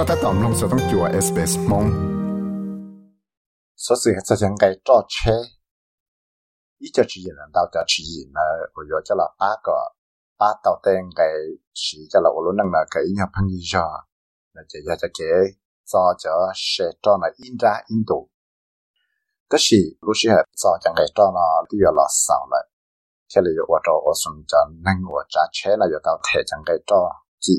ก็ถ้าตอมลงสต้องจัวเอสเปสมง số sự sẽ chẳng cái trò chế ý cho chỉ là đào cho chỉ là của yo cho là ba cái ba tàu tên cái chỉ cho là luôn năng là cái nhà phong gì cho là chỉ cho cái cho cho sẽ cho là in ra in độ cái gì lúc xưa cho chẳng cái cho nó đi là sao lại thế là yo cho ở xuân cho năng ở trả chế là yo tàu thể chẳng cái cho chỉ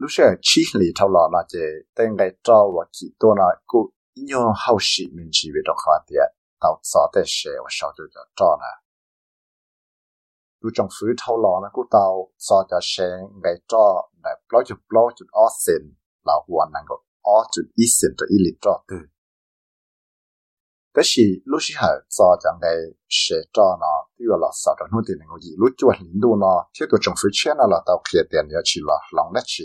lúc xưa chỉ lì thâu lọ là chỉ tên cái cho và chỉ tôi nói cụ nhau hậu sĩ mình chỉ về trong khoa địa tàu gió để xe và sau đó cho cho nè lu trong phủ thâu lò nó cũng tàu gió cho xe ngày cho lại bao chục bao chục ở sen là hoàn năng 够 ở chục ít sen cho ít cho từ cái gì lúc xí hở gió chẳng cái sẽ cho nó thì là sau đó nuôi tiền ngo gì lúc chuột lính đu nó thiết của trong phứ trên nó là tàu kia tiền ya chỉ là lòng đất chỉ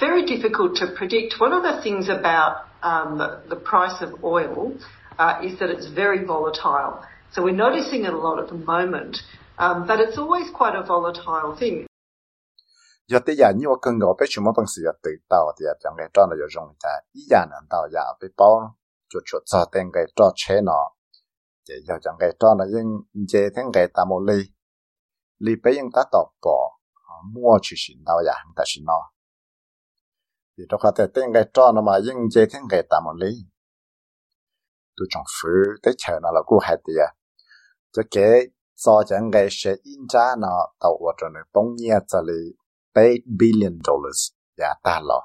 very difficult to predict. One of the things about um, the price of oil uh, is that it's very volatile. So we're noticing it a lot at the moment, um, but it's always quite a volatile thing. giờ tới giờ nhiều cần gọi biết chúng mà bằng sự tự tạo thì chẳng cái cho nó có ta ý giờ nó tạo giờ bị bao chuột chuột cho tên cái cho chế nó thì giờ chẳng cái cho nó nhưng chế thêm cái ta một ly ly bây giờ ta tạo bỏ mua chỉ xin tạo giờ ta xin nó thì trong có thể tên cái trò nó mà nhưng chế thiên cái tạm một lý. Tôi chẳng phứ tới chờ nó là cô hạt à, cho kế do chẳng cái sẽ in ra nó tàu ở trong này bóng nhẹ cho lý 8 billion dollars giá ta lọ.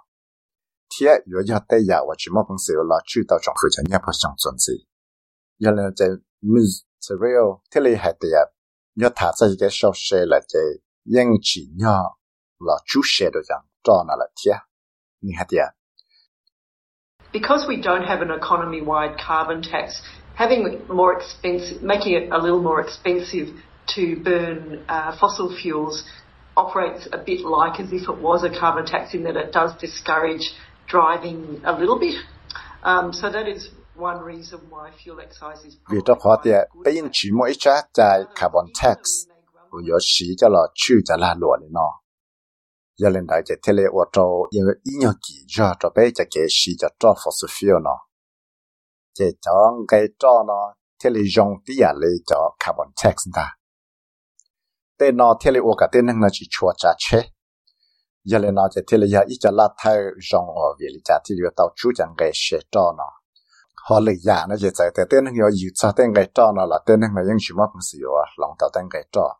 Thế yếu yếu tế giá và chỉ một phần sự là chú tàu chẳng phứ chẳng nhẹ phát chẳng chuẩn gì yếu là chế Israel thế lý hạt tìa yếu thả ra cái sâu xe là chế yên chỉ nhỏ là chú xe đồ chẳng cho nó là thiết Because we don't have an economy-wide carbon tax, having more expensive, making it a little more expensive to burn uh, fossil fuels operates a bit like as if it was a carbon tax in that it does discourage driving a little bit. Um, so that is one reason why fuel excise is. Carbon. yalen dai che tele wo to ye inyo ki ja to pe cha ke shi cha to fo su fio no. Che chong ke to no, tele jong ti ya le to carbon tax da. Te no tele wo ka te nang na chi chua cha che. Yale na che tele ya i cha la thai jong o vi li cha ti yo tao chu chang ke she to no. Họ lấy giả nó chỉ chạy tới tên nó yêu yêu cho cái trò nó là tên nó là những chuyện mà không sử dụng lòng tao tên cái trò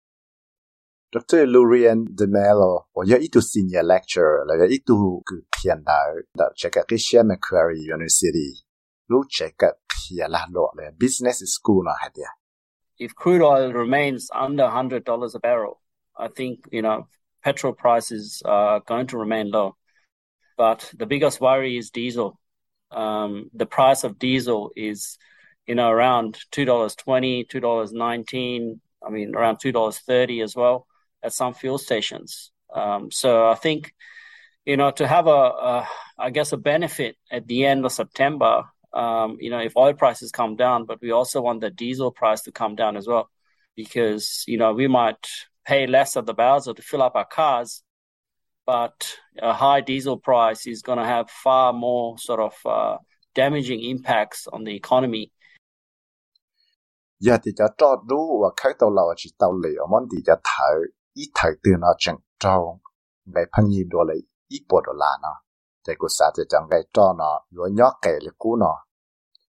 Dr. Lurian De Mello 我有一度 senior lecturer 了有一度个偏到的这个个 Shea Macquarie University 路这个偏拉落了 business school 那还的 If crude oil remains under $100 a barrel, I think, you know, petrol prices are going to remain low. But the biggest worry is diesel. Um, the price of diesel is, you know, around $2.20, $2.19, I mean, around $2.30 as well at some fuel stations. Um, so I think, you know, to have a, a, I guess, a benefit at the end of September, um, you know, if oil prices come down, but we also want the diesel price to come down as well, because, you know, we might pay less at the Bowser to fill up our cars, but a high diesel price is going to have far more sort of uh, damaging impacts on the economy. tàu lì ít thở từ nó chẳng trâu ngày phong nhiệt đồ lấy ít bộ đồ là nó. Chạy của xã thì chẳng cái cho nó vừa nhóc kể là cú nó.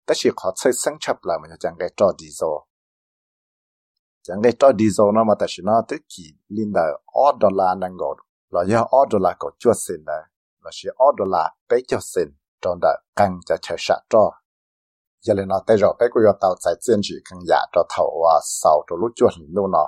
Tất chỉ khó xây sinh chấp lại mà chẳng cái cho diesel chẳng cái cho diesel nó mà tất chỉ nó tới kỳ linh đời ở đô la năng ngộ. Là do ở đô la có chúa xin đấy. Là chỉ ở đô la bé cho xin trong đó càng cho chờ sát cho giờ lên nó tới rồi bé của tàu chạy chuyên chỉ càng giả cho thầu và sau cho lúc chuột luôn nó.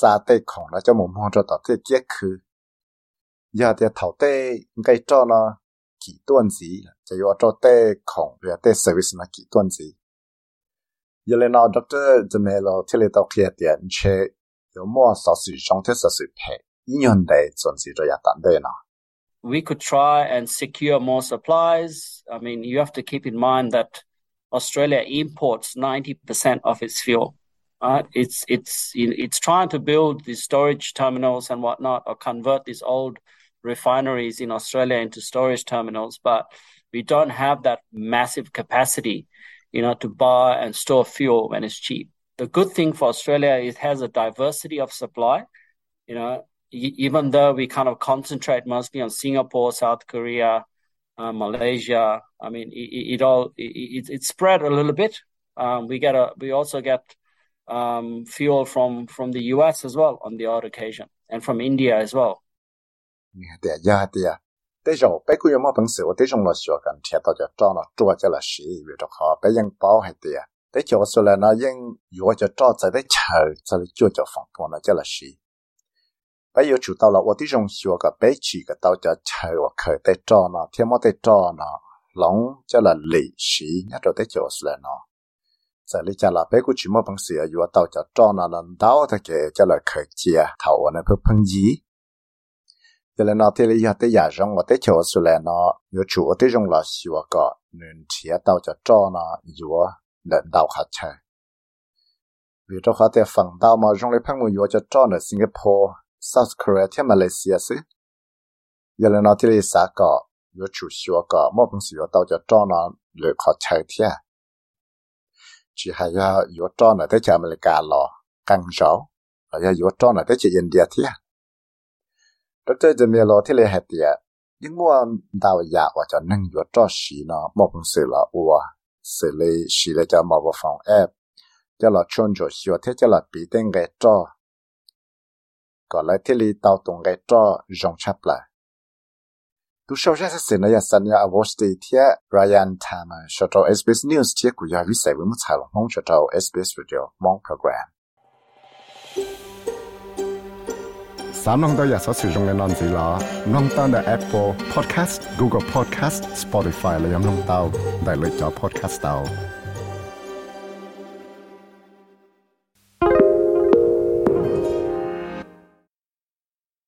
cho bé tàu thể tên cái cho nó chơi đùa tàu tê chơi sát cho thầu bé mù sát tê cho nó tàu tê chế giờ lên nó chẳng cái cho diesel nó thế là yo ở trâu mua tấm bằng lo đùa cho cho lan đùa tao họ dùng lên đó là vì cho khó tiệt cho chế và sử cho diesel nó nhưng sử cho cho nó tàu đùa xa tê khổng nó cho một mua cho tàu tê kết khứ giờ thì thầu tê cái cho nó kỹ tuần gì chỉ có cho tê khổng rồi tê service nó kỹ tuần gì giờ lên nó doctor cho nên là thế là tao kia tiền chế có mua sở sử trong thế sở sử pay ý nhận đấy chuẩn gì rồi ya tạm đây nó we could try and secure more supplies. I mean, you have to keep in mind that Australia imports 90% of its fuel. Right? It's it's it's trying to build these storage terminals and whatnot, or convert these old refineries in Australia into storage terminals, but we don't have that massive capacity, you know, to buy and store fuel when it's cheap. The good thing for Australia is it has a diversity of supply. You know, even though we kind of concentrate mostly on Singapore, South Korea, uh, Malaysia, I mean, it, it all it, it's spread a little bit. Um, we get a we also get um, fuel from from the US as well on the odd occasion and from India as well. Yeah, yeah, yeah. yeah. Thế rồi, bây giờ mà bằng sự, thế rồi là sửa gần thiệt đó cho cho nó chua cho là sĩ về cho họ, bây giờ bảo hay tiền. Thế rồi sau là nó yên yếu cho cho tại đấy chờ, sau là chua cho phòng của nó cho là sĩ. Bây giờ chủ tao là, tôi thế rồi sửa cái bây chỉ cái tao cho chờ và khởi tới cho nó, thêm một tới cho nó, lòng cho là lý sĩ, nhất rồi thế rồi sau là nó. 在里家啦，别个去么本事啊，有到家找那人到他给叫来客气啊，头我那不碰鸡。原来那天里下的夜上，我的桥出来呢，有 chỗ 的用了西瓜个，能吃到家找呢，有能到客吃。vì cho họ để phần đau mà trong lấy phân mùi cho cho ở Singapore, South Korea thêm Malaysia xứ. Giờ là nó thì lý xã có, yếu chủ xua có, mô bằng sử dụng tàu cho cho nó lựa khó chạy thế. chỉ hay là yếu cho là thế chả mình cả lò căng sáu là do yếu cho là thế chỉ yên địa thế đó chơi giờ mình lò thế là hết địa nhưng mà đào giả và cho nâng yếu cho xí nó một sự là ua xử lý xí là cho một phòng ép cho là chôn cho xíu thế cho là bị tên cái cho còn lại thế là tao tung cái cho rong chắp lại tu shao sha se na ya san ya watch the tia ryan tama shoto sbs news tia ku ya vi sai we mu cha lo mong shoto sbs radio mong program sa nong da ya sa su jong le non zi la nong ta da apple podcast google podcast spotify le yam nong tao dai le cha podcast tao